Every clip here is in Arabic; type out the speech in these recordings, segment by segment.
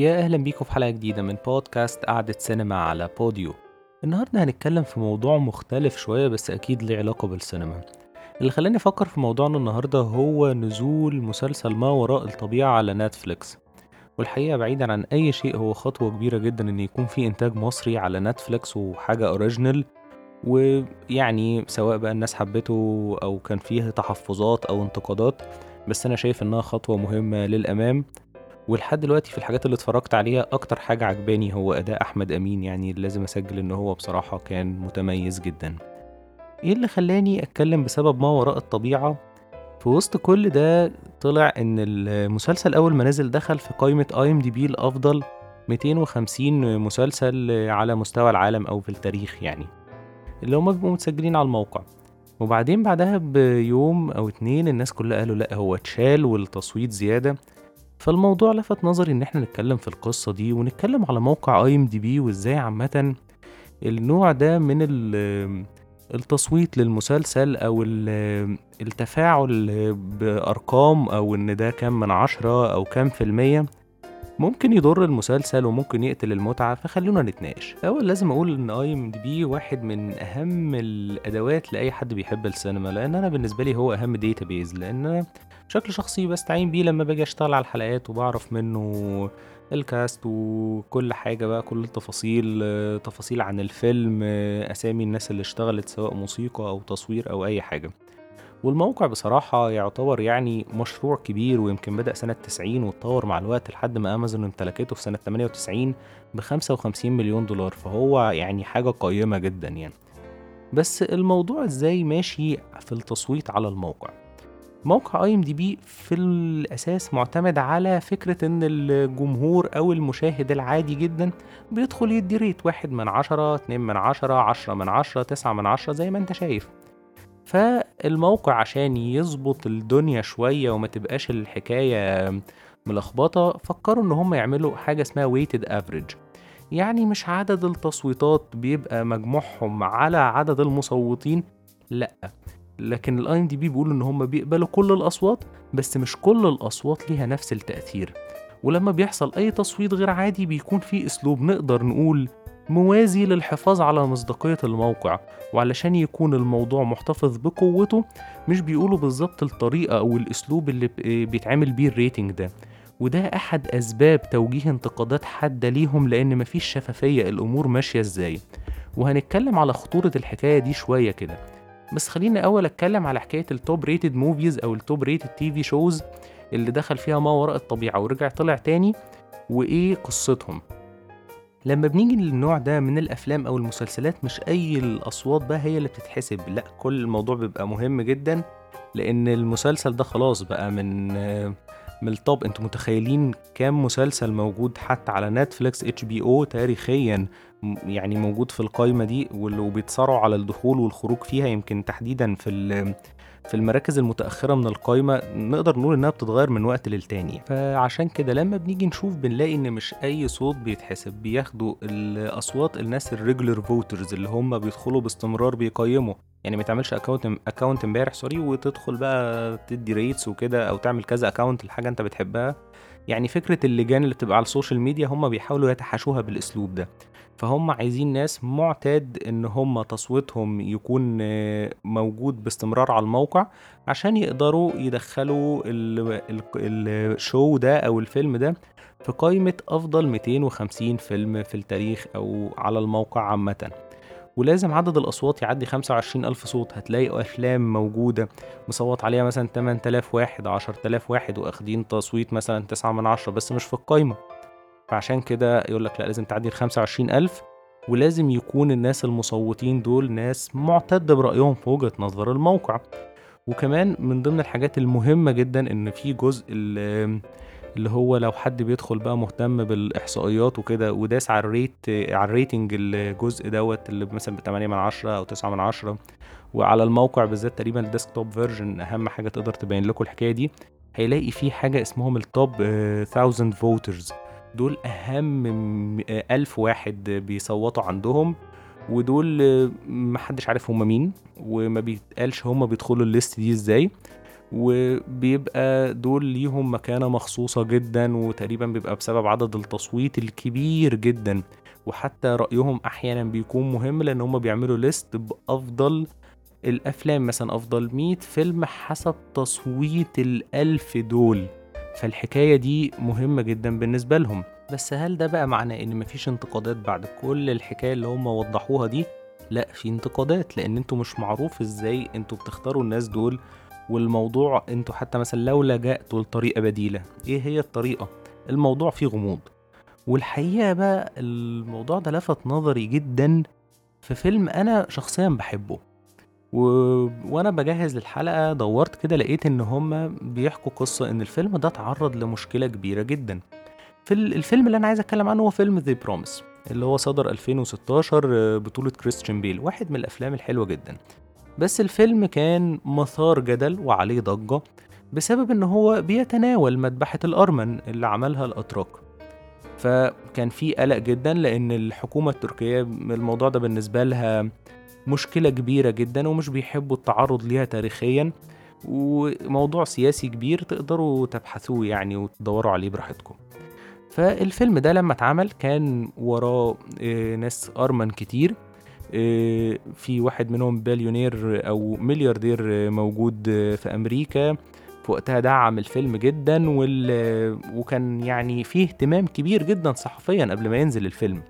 يا أهلا بيكم في حلقة جديدة من بودكاست قعدة سينما على بوديو. النهاردة هنتكلم في موضوع مختلف شوية بس أكيد ليه علاقة بالسينما. اللي خلاني أفكر في موضوعنا النهاردة هو نزول مسلسل ما وراء الطبيعة على نتفليكس. والحقيقة بعيدا عن أي شيء هو خطوة كبيرة جدا إن يكون في إنتاج مصري على نتفليكس وحاجة original ويعني سواء بقى الناس حبته أو كان فيه تحفظات أو انتقادات بس أنا شايف إنها خطوة مهمة للأمام. ولحد دلوقتي في الحاجات اللي اتفرجت عليها أكتر حاجة عجباني هو أداء أحمد أمين يعني لازم أسجل إن هو بصراحة كان متميز جدا. إيه اللي خلاني أتكلم بسبب ما وراء الطبيعة؟ في وسط كل ده طلع إن المسلسل أول ما نزل دخل في قائمة آي إم دي بي الأفضل 250 مسلسل على مستوى العالم أو في التاريخ يعني اللي هما بيبقوا متسجلين على الموقع. وبعدين بعدها بيوم أو اتنين الناس كلها قالوا لأ هو اتشال والتصويت زيادة. فالموضوع لفت نظري إن إحنا نتكلم في القصة دي ونتكلم على موقع IMDb وإزاي عامة النوع ده من ال- التصويت للمسلسل ال- التفاعل بأرقام أو إن ده كام من عشرة أو كام في المية. ممكن يضر المسلسل وممكن يقتل المتعة فخلونا نتناقش. أول لازم أقول إن IMDb واحد من أهم الأدوات لأي حد بيحب السينما لأن أنا بالنسبة لي هو أهم database لأن أنا بشكل شخصي بستعين بيه لما باجي أشتغل على الحلقات وبعرف منه الكاست وكل حاجة بقى كل التفاصيل تفاصيل عن الفيلم أسامي الناس اللي اشتغلت سواء موسيقى أو تصوير أو أي حاجة. والموقع بصراحة يعتبر يعني مشروع كبير ويمكن بدأ سنة 90 واتطور مع الوقت لحد ما أمازون امتلكته في سنة 98 ب 55 مليون دولار. فهو يعني حاجة قيمة جدا يعني. بس الموضوع إزاي ماشي في التصويت على الموقع؟ موقع اي ام دي بي في الأساس معتمد على فكرة إن الجمهور أو المشاهد العادي جدا بيدخل يدي ريت واحد من عشرة اتنين من عشرة عشرة من عشرة تسعة من عشرة زي ما أنت شايف. فالموقع عشان يظبط الدنيا شوية وما تبقاش الحكاية ملخبطة فكروا إن هم يعملوا حاجة اسمها weighted average. يعني مش عدد التصويتات بيبقى مجموعهم على عدد المصوتين لأ. لكن ال IMDb بيقولوا إن هم بيقبلوا كل الأصوات بس مش كل الأصوات ليها نفس التأثير. ولما بيحصل أي تصويت غير عادي بيكون في أسلوب نقدر نقول موازي للحفاظ على مصداقية الموقع وعلشان يكون الموضوع محتفظ بقوته مش بيقولوا بالظبط الطريقة أو الأسلوب اللي ب- بيتعمل بيه ال rating ده. وده أحد أسباب توجيه انتقادات حادة ليهم لأن مفيش شفافية الأمور ماشية إزاي. وهنتكلم على خطورة الحكاية دي شوية كده. بس خليني أول أتكلم على حكاية ال top rated movies أو ال top rated TV shows اللي دخل فيها ما وراء الطبيعة ورجع طلع تاني. وإيه قصتهم؟ لما بنيجي للنوع ده من الأفلام أو المسلسلات مش أي الأصوات بقى هي اللي بتتحسب. لا كل الموضوع بيبقى مهم جدا لأن المسلسل ده خلاص بقى من من ال top أنتوا متخيلين كام مسلسل موجود حتى على نتفليكس HBO تاريخيا يعني موجود في القائمه دي واللي وبيتصارعوا على الدخول والخروج فيها يمكن تحديدا في في المراكز المتأخرة من القايمة نقدر نقول إنها بتتغير من وقت للتاني. فعشان كده لما بنيجي نشوف بنلاقي إن مش أي صوت بيتحسب بياخدوا الأصوات الناس ال regular voters اللي هم بيدخلوا باستمرار بيقيموا. يعني ما تعملش account account إمبارح sorry وتدخل بقى تدي rates وكده أو تعمل كذا account لحاجة أنت بتحبها. يعني فكرة اللجان اللي بتبقى على ال social media هم بيحاولوا يتحاشوها بالأسلوب ده. فهم عايزين ناس معتاد إن هم تصويتهم يكون آه، موجود باستمرار على الموقع عشان يقدروا يدخلوا ال- ال- ال show ده أو الفيلم ده في قائمة أفضل 250 فيلم في التاريخ أو على الموقع عامة. ولازم عدد الأصوات يعدي 25 ألف صوت هتلاقي أفلام موجودة مصوت عليها مثلا 8000 واحد 10000 واحد واخدين تصويت مثلا 9 من 10 بس مش في القايمة. فعشان كده يقول لك لا لازم تعدي ال 25 ألف. ولازم يكون الناس المصوتين دول ناس معتد برأيهم في وجهة نظر الموقع. وكمان من ضمن الحاجات المهمة جدا إن في جزء ال- اللي هو لو حد بيدخل بقى مهتم بالإحصائيات وكده وداس على ال rate على ال rating الجزء دوت اللي مثلا ب 8 من 10 أو 9 من 10 وعلى الموقع بالذات تقريبا ال desktop version أهم حاجة تقدر تبين لكم الحكاية دي. هيلاقي في حاجة اسمهم ال top 1000 voters دول أهم ألف واحد بيصوتوا عندهم ودول محدش عارف هما مين وما بيتقالش هما بيدخلوا ال list دي إزاي. وبيبقى دول ليهم مكانة مخصوصة جدا وتقريبا بيبقى بسبب عدد التصويت الكبير جدا. وحتى رأيهم أحيانا بيكون مهم لأن هم بيعملوا ليست بأفضل الأفلام مثلا أفضل 100 فيلم حسب تصويت الألف دول. فالحكاية دي مهمة جدا بالنسبة لهم. بس هل ده بقى معناه إن مفيش انتقادات بعد كل الحكاية اللي هم وضحوها دي؟ لا في انتقادات لأن أنتوا مش معروف إزاي أنتوا بتختاروا الناس دول والموضوع أنتوا حتى مثلا لو لجأتوا لطريقة بديلة إيه هي الطريقة؟ الموضوع فيه غموض. والحقيقة بقى الموضوع ده لفت نظري جدا في فيلم أنا شخصيا بحبه. و... وأنا بجهز للحلقة دورت كده لقيت إن هما بيحكوا قصة إن الفيلم ده اتعرض لمشكلة كبيرة جدا. في الفيلم اللي أنا عايز أتكلم عنه هو فيلم The Promise اللي هو صدر 2016 آه، بطولة كريستيان بيل واحد من الأفلام الحلوة جدا. بس الفيلم كان مثار جدل وعليه ضجة بسبب إن هو بيتناول مذبحة الأرمن اللي عملها الأتراك. فكان في قلق جدا لأن الحكومة التركية الموضوع ده بالنسبة لها مشكلة كبيرة جدا ومش بيحبوا التعرض ليها تاريخيا وموضوع سياسي كبير تقدروا تبحثوه يعني وتدوروا عليه براحتكم. فالفيلم ده لما اتعمل كان وراه آه، ناس أرمن كتير آه، في واحد منهم بليونير أو ملياردير موجود في أمريكا. في وقتها دعم الفيلم جدا وال... وكان يعني فيه اهتمام كبير جدا صحفيا قبل ما ينزل الفيلم.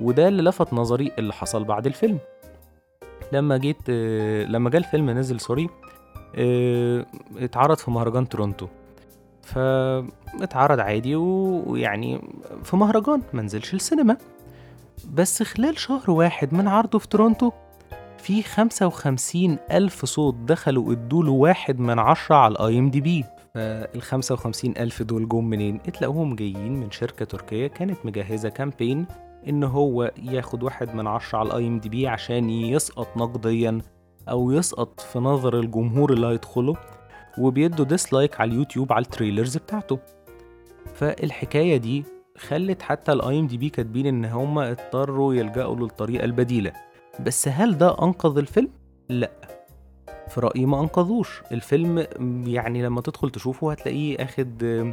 وده اللي لفت نظري اللي حصل بعد الفيلم. لما جيت آه، لما جه الفيلم نزل سوري اتعرض في مهرجان تورونتو. فاتعرض عادي ويعني في مهرجان منزلش السينما. بس خلال شهر واحد من عرضه في تورونتو في خمسة وخمسين ألف صوت دخلوا ادوله واحد من عشرة على ال IMDb. فالخمسة وخمسين ألف دول جم منين؟ اتلاقوهم جايين من شركة تركية كانت مجهزة campaign إن هو ياخد واحد من عشرة على ال IMDb عشان يسقط نقديا أو يسقط في نظر الجمهور اللي هيدخله وبيدوا dislike على اليوتيوب على ال trailers بتاعته. فالحكاية دي خلت حتى ال IMDb كاتبين إن هما اضطروا يلجأوا للطريقة البديلة. بس هل ده أنقذ الفيلم؟ لأ. في رأيي ما أنقذوش. الفيلم يعني لما تدخل تشوفه هتلاقيه آخد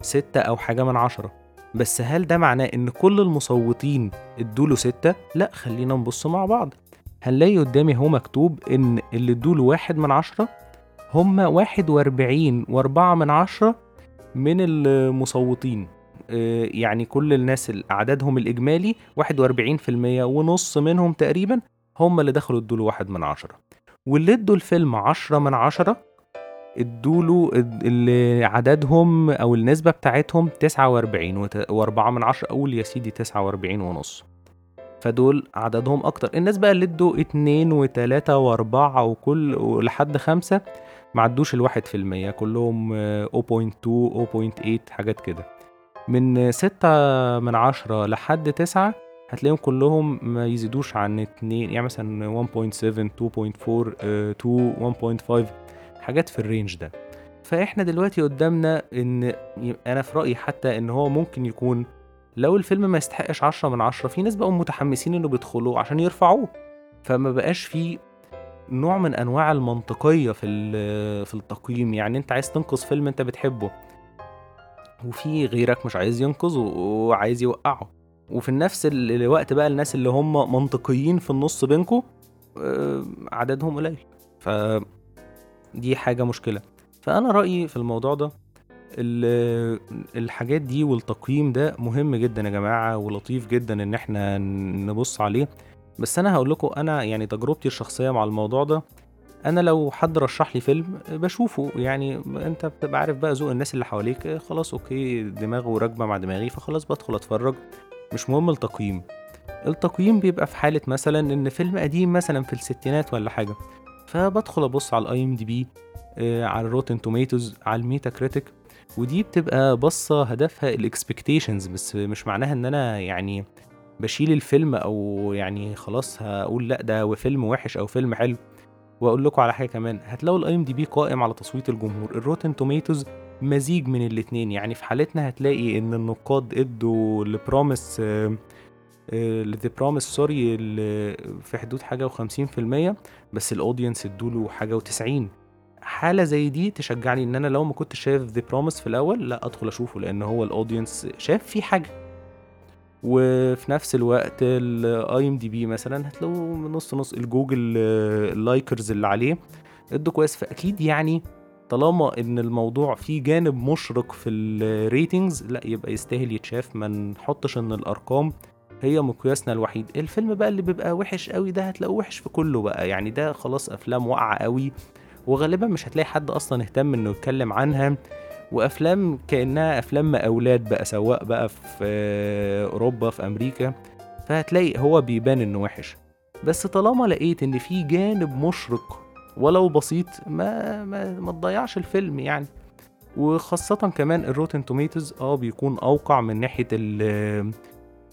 ستة أو حاجة من عشرة. بس هل ده معناه إن كل المصوتين ادوله ستة؟ لا خلينا نبص مع بعض. هنلاقي قدامي هو مكتوب إن اللي ادوله واحد من عشرة؟ هم واحد وأربعين وأربعة من عشرة من المصوتين. آه، يعني كل الناس عددهم الإجمالي واحد وأربعين في المية ونص منهم تقريبا هم اللي دخلوا ادوله واحد من عشرة. واللي ادوا الفيلم عشرة من عشرة ادوله اللي عددهم أو النسبة بتاعتهم تسعة وأربعين وأربعة من عشرة. أقول يا سيدي تسعة وأربعين ونص. فدول عددهم أكتر. الناس بقى اللي ادوا اتنين وتلاتة وأربعة وكل لحد خمسة معدوش الواحد في المية. كلهم 0.2 0.8 حاجات كده. من ستة من عشرة لحد تسعة هتلاقيهم كلهم ما يزيدوش عن اتنين. يعني مثلا 1.7 2.4 2 1.5 حاجات في الرينج ده. فإحنا دلوقتي قدامنا إن أنا في رأيي حتى إن هو ممكن يكون لو الفيلم ما يستحقش عشرة من عشرة في ناس بقوا متحمسين إنه بيدخلوا عشان يرفعوه. فما بقاش في نوع من أنواع المنطقية في في التقييم. يعني أنت عايز تنقذ فيلم أنت بتحبه وفي غيرك مش عايز ينقذه وعايز يوقعه. وفي نفس الوقت بقى الناس اللي هم منطقيين في النص بينكم آه، عددهم قليل. ف دي حاجة مشكلة. فأنا رأيي في الموضوع ده الحاجات دي والتقييم ده مهم جدا يا جماعة ولطيف جدا إن إحنا نبص عليه. بس أنا هقول لكم أنا يعني تجربتي الشخصية مع الموضوع ده أنا لو حد رشح لي فيلم بشوفه. يعني أنت بتبقى عارف بقى ذوق الناس اللي حواليك خلاص أوكي دماغه راكبه مع دماغي فخلاص بدخل أتفرج. مش مهم التقييم. التقييم بيبقى في حالة مثلا إن فيلم قديم مثلا في الستينات ولا حاجة. فبدخل أبص على ال IMDb على ال Rotten Tomatoes على ال Metacritic ودي بتبقى بصة هدفها ال expectations بس مش معناها إن أنا يعني بشيل الفيلم أو يعني خلاص هقول لأ ده فيلم وحش أو فيلم حلو. وأقول لكم على حاجة كمان هتلاقوا ال IMDb قائم على تصويت الجمهور. ال Rotten Tomatoes مزيج من الاتنين يعني في حالتنا هتلاقي إن النقاد إدوا ل Promise ل The Promise sorry في حدود حاجة و50% بس ال audience ادوا له حاجة و90 حالة زي دي تشجعني إن أنا لو ما كنتش شايف The Promise في الأول لأ أدخل أشوفه لأن هو ال audience شاف فيه حاجة. وفي نفس الوقت ال IMDb مثلا هتلاقوا نص نص ال Google likers اللي عليه ادوا كويس. فأكيد يعني طالما إن الموضوع فيه جانب مشرق في الريتنجز لا يبقى يستاهل يتشاف. ما نحطش إن الأرقام هي مقياسنا الوحيد. الفيلم بقى اللي بيبقى وحش قوي ده هتلاقوه وحش في كله بقى. يعني ده خلاص أفلام واقعة قوي وغالبا مش هتلاقي حد أصلا اهتم إنه يتكلم عنها. وأفلام كأنها أفلام أولاد بقى سواء بقى في أوروبا في أمريكا. فهتلاقي هو بيبان إنه وحش. بس طالما لقيت إن في جانب مشرق ولو بسيط ما ما, ما تضيعش الفيلم يعني. وخاصة كمان الروتن توميتوز آه بيكون أوقع من ناحية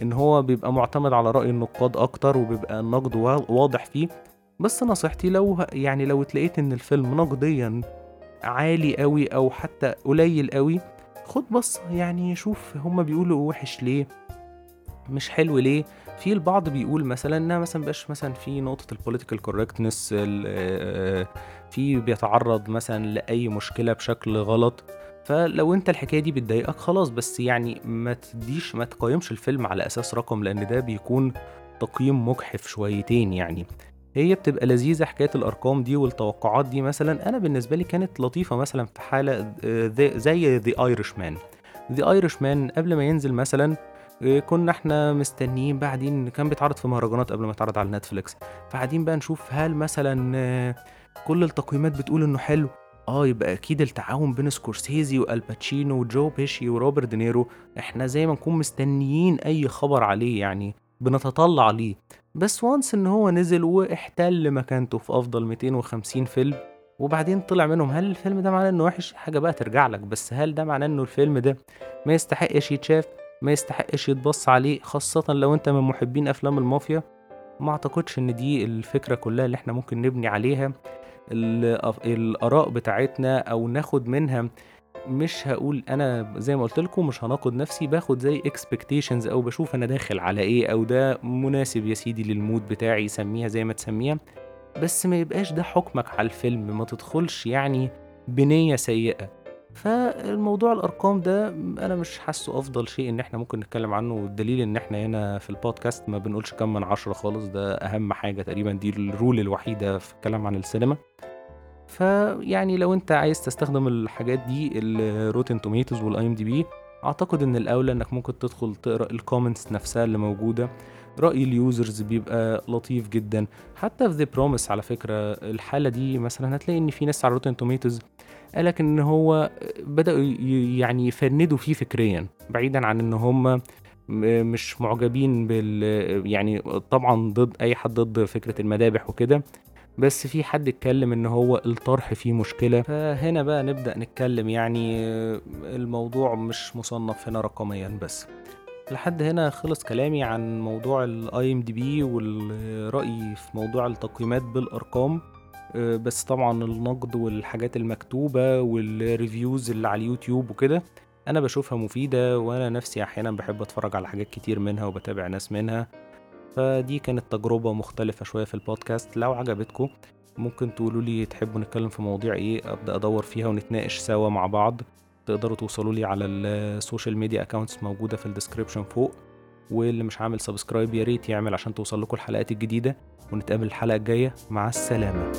إن هو بيبقى معتمد على رأي النقاد أكتر وبيبقى النقد واضح فيه. بس نصيحتي لو يعني لو اتلقيت إن الفيلم نقديا عالي قوي أو حتى قليل قوي خد بص يعني شوف هما بيقولوا وحش ليه مش حلو ليه. في البعض بيقول مثلا إنها مثلا بقاش مثلا في نقطة ال political correctness في بيتعرض مثلا لأي مشكلة بشكل غلط. فلو انت الحكاية دي بتضايقك خلاص بس يعني ما تديش ما تقيمش الفيلم على أساس رقم لأن ده بيكون تقييم مجحف شويتين يعني. هي بتبقى لذيذة حكاية الأرقام دي والتوقعات دي مثلا. أنا بالنسبة لي كانت لطيفة مثلا في حالة زي The Irishman The Irishman قبل ما ينزل مثلا كنا إحنا مستنيين بعدين كان بيتعرض في مهرجانات قبل ما يتعرض على نتفليكس. فقاعدين بقى نشوف هل مثلا كل التقييمات بتقول إنه حلو؟ آه يبقى أكيد التعاون بين سكورسيزي وآل باتشينو وجو بيشي وروبرت دينيرو إحنا زي ما نكون مستنيين أي خبر عليه يعني بنتطلع ليه. بس once إن هو نزل واحتل مكانته في أفضل 250 فيلم وبعدين طلع منهم هل الفيلم ده معناه إنه وحش؟ حاجة بقى ترجع لك بس هل ده معناه إنه الفيلم ده ما يستحقش يتشاف ما يستحقش يتبص عليه خاصة لو أنت من محبين أفلام المافيا؟ ما أعتقدش إن دي الفكرة كلها اللي إحنا ممكن نبني عليها. الآراء بتاعتنا أو ناخد منها مش هقول أنا زي ما قلت لكم مش هناقض نفسي باخد زي expectations أو بشوف أنا داخل على إيه أو ده مناسب يا سيدي لل mood بتاعي سميها زي ما تسميها. بس ما يبقاش ده حكمك على الفيلم ما تدخلش يعني بنية سيئة. فالموضوع الأرقام ده أنا مش حاسه أفضل شيء إن إحنا ممكن نتكلم عنه والدليل إن إحنا هنا في البودكاست ما بنقولش كم من عشرة خالص ده أهم حاجة تقريبا دي ال rule الوحيدة في الكلام عن السينما. فيعني لو أنت عايز تستخدم الحاجات دي ال Rotten Tomatoes وال IMDb أعتقد إن الأولى إنك ممكن تدخل تقرأ ال comments نفسها اللي موجودة. رأي ال users بيبقى لطيف جدا. حتى في The Promise على فكرة الحالة دي مثلا هتلاقي إن في ناس على Rotten Tomatoes قالك إن هو بدأوا يعني يفندوا فيه فكريا بعيدا عن إن هم مش معجبين بال يعني طبعا ضد أي حد ضد فكرة المذابح وكده بس في حد اتكلم إن هو الطرح فيه مشكلة. فهنا بقى نبدأ نتكلم يعني الموضوع مش مصنف هنا رقميا بس. لحد هنا خلص كلامي عن موضوع ال IMDb والرأي في موضوع التقييمات بالأرقام. بس طبعا النقد والحاجات المكتوبة وال reviews اللي على اليوتيوب وكده أنا بشوفها مفيدة وأنا نفسي أحيانا بحب أتفرج على حاجات كتير منها وبتابع ناس منها. فدي كانت تجربة مختلفة شوية في البودكاست. لو عجبتكم ممكن تقولوا لي تحبوا نتكلم في مواضيع إيه أبدأ أدور فيها ونتناقش سوا مع بعض. تقدروا توصلوا لي على ال social media accounts موجودة في ال description فوق. واللي مش عامل subscribe يا ريت يعمل عشان توصل لكم الحلقات الجديدة ونتقابل الحلقة الجاية. مع السلامة.